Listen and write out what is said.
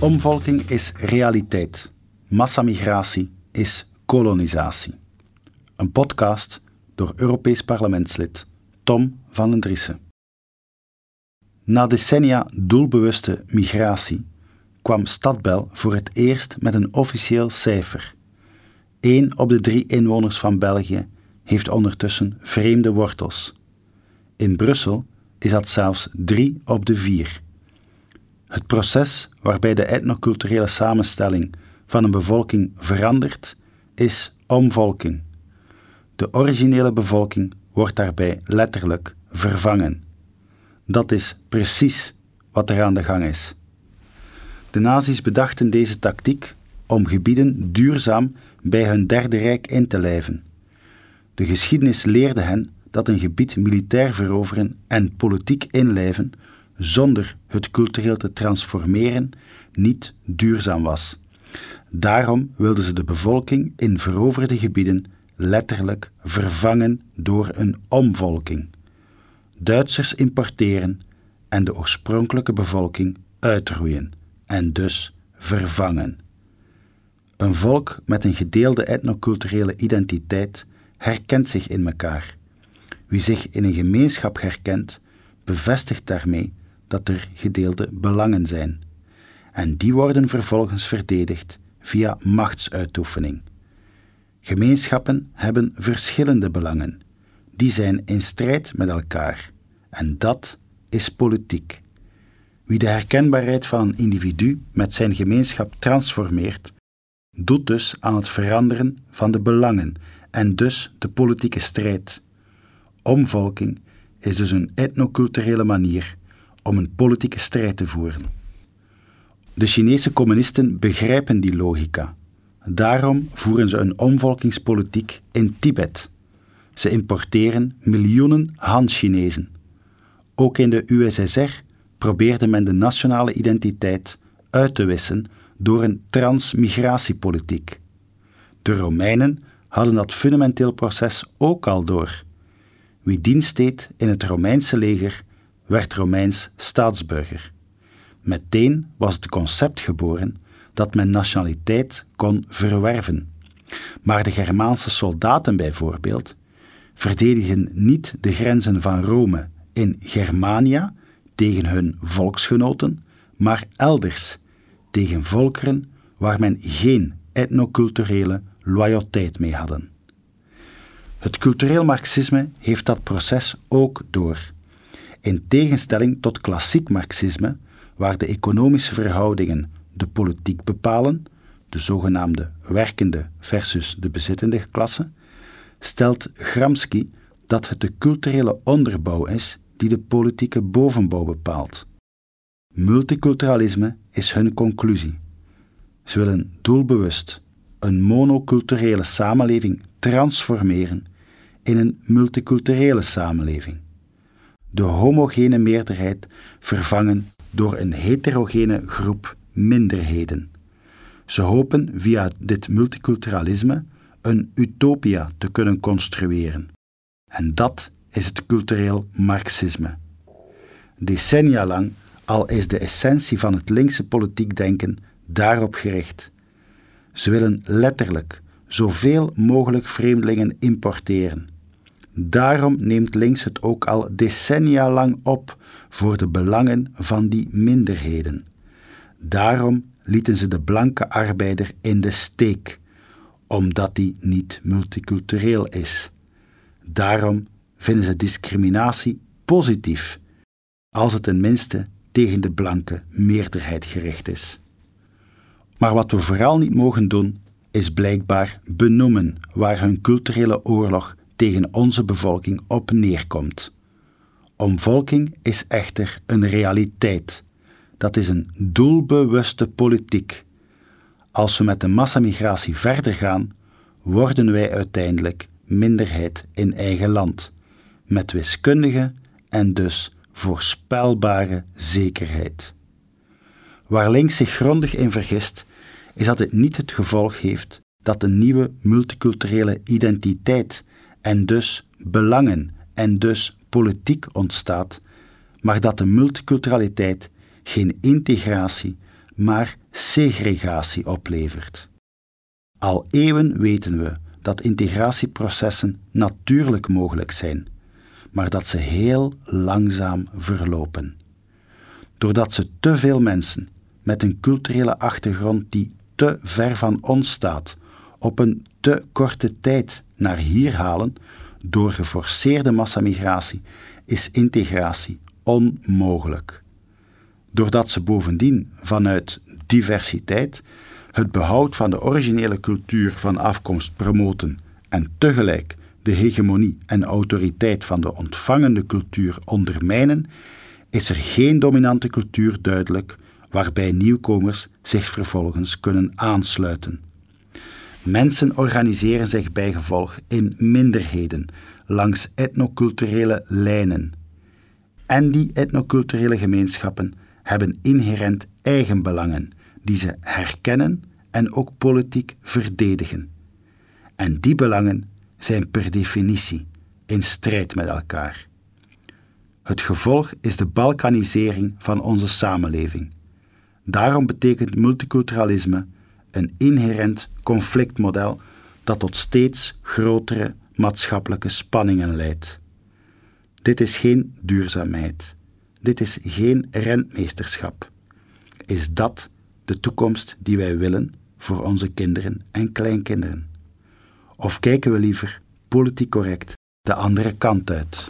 Omvolking is realiteit. Massamigratie is kolonisatie. Een podcast door Europees parlementslid Tom van den Driessen. Na decennia doelbewuste migratie kwam Stadbel voor het eerst met een officieel cijfer. Eén op de drie inwoners van België heeft ondertussen vreemde wortels. In Brussel is dat zelfs drie op de vier. Het proces waarbij de etnoculturele samenstelling van een bevolking verandert, is omvolking. De originele bevolking wordt daarbij letterlijk vervangen. Dat is precies wat er aan de gang is. De nazi's bedachten deze tactiek om gebieden duurzaam bij hun Derde Rijk in te lijven. De geschiedenis leerde hen dat een gebied militair veroveren en politiek inlijven zonder het cultureel te transformeren niet duurzaam was. Daarom wilden ze de bevolking in veroverde gebieden letterlijk vervangen door een omvolking. Duitsers importeren en de oorspronkelijke bevolking uitroeien en dus vervangen. Een volk met een gedeelde etnoculturele identiteit herkent zich in elkaar. Wie zich in een gemeenschap herkent, bevestigt daarmee dat er gedeelde belangen zijn. En die worden vervolgens verdedigd via machtsuitoefening. Gemeenschappen hebben verschillende belangen. Die zijn in strijd met elkaar. En dat is politiek. Wie de herkenbaarheid van een individu met zijn gemeenschap transformeert, doet dus aan het veranderen van de belangen en dus de politieke strijd. Omvolking is dus een etnoculturele manier om een politieke strijd te voeren. De Chinese communisten begrijpen die logica. Daarom voeren ze een omvolkingspolitiek in Tibet. Ze importeren miljoenen Han-Chinezen. Ook in de USSR probeerde men de nationale identiteit uit te wissen door een transmigratiepolitiek. De Romeinen hadden dat fundamenteel proces ook al door. Wie dienst deed in het Romeinse leger, werd Romeins staatsburger. Meteen was het concept geboren dat men nationaliteit kon verwerven. Maar de Germaanse soldaten bijvoorbeeld verdedigen niet de grenzen van Rome in Germania tegen hun volksgenoten, maar elders tegen volkeren waar men geen etnoculturele loyaliteit mee hadden. Het cultureel marxisme heeft dat proces ook door. In tegenstelling tot klassiek marxisme, waar de economische verhoudingen de politiek bepalen, de zogenaamde werkende versus de bezittende klasse, stelt Gramsci dat het de culturele onderbouw is die de politieke bovenbouw bepaalt. Multiculturalisme is hun conclusie. Ze willen doelbewust een monoculturele samenleving transformeren in een multiculturele samenleving. De homogene meerderheid vervangen door een heterogene groep minderheden. Ze hopen via dit multiculturalisme een utopia te kunnen construeren. En dat is het cultureel marxisme. Decennia lang al is de essentie van het linkse politiek denken daarop gericht. Ze willen letterlijk zoveel mogelijk vreemdelingen importeren. Daarom neemt links het ook al decennia lang op voor de belangen van die minderheden. Daarom lieten ze de blanke arbeider in de steek, omdat die niet multicultureel is. Daarom vinden ze discriminatie positief, als het tenminste tegen de blanke meerderheid gericht is. Maar wat we vooral niet mogen doen, is blijkbaar benoemen waar hun culturele oorlog tegen onze bevolking op neerkomt. Omvolking is echter een realiteit. Dat is een doelbewuste politiek. Als we met de massamigratie verder gaan, worden wij uiteindelijk minderheid in eigen land, met wiskundige en dus voorspelbare zekerheid. Waar links zich grondig in vergist, is dat het niet het gevolg heeft dat een nieuwe multiculturele identiteit en dus belangen en dus politiek ontstaat, maar dat de multiculturaliteit geen integratie, maar segregatie oplevert. Al eeuwen weten we dat integratieprocessen natuurlijk mogelijk zijn, maar dat ze heel langzaam verlopen. Doordat ze te veel mensen met een culturele achtergrond die te ver van ons staat, op een te korte tijd naar hier halen, door geforceerde massamigratie, is integratie onmogelijk. Doordat ze bovendien vanuit diversiteit het behoud van de originele cultuur van afkomst promoten en tegelijk de hegemonie en autoriteit van de ontvangende cultuur ondermijnen, is er geen dominante cultuur duidelijk waarbij nieuwkomers zich vervolgens kunnen aansluiten. Mensen organiseren zich bijgevolg in minderheden langs etnoculturele lijnen. En die etnoculturele gemeenschappen hebben inherent eigen belangen die ze herkennen en ook politiek verdedigen. En die belangen zijn per definitie in strijd met elkaar. Het gevolg is de balkanisering van onze samenleving. Daarom betekent multiculturalisme een inherent conflictmodel dat tot steeds grotere maatschappelijke spanningen leidt. Dit is geen duurzaamheid. Dit is geen rentmeesterschap. Is dat de toekomst die wij willen voor onze kinderen en kleinkinderen? Of kijken we liever politiek correct de andere kant uit?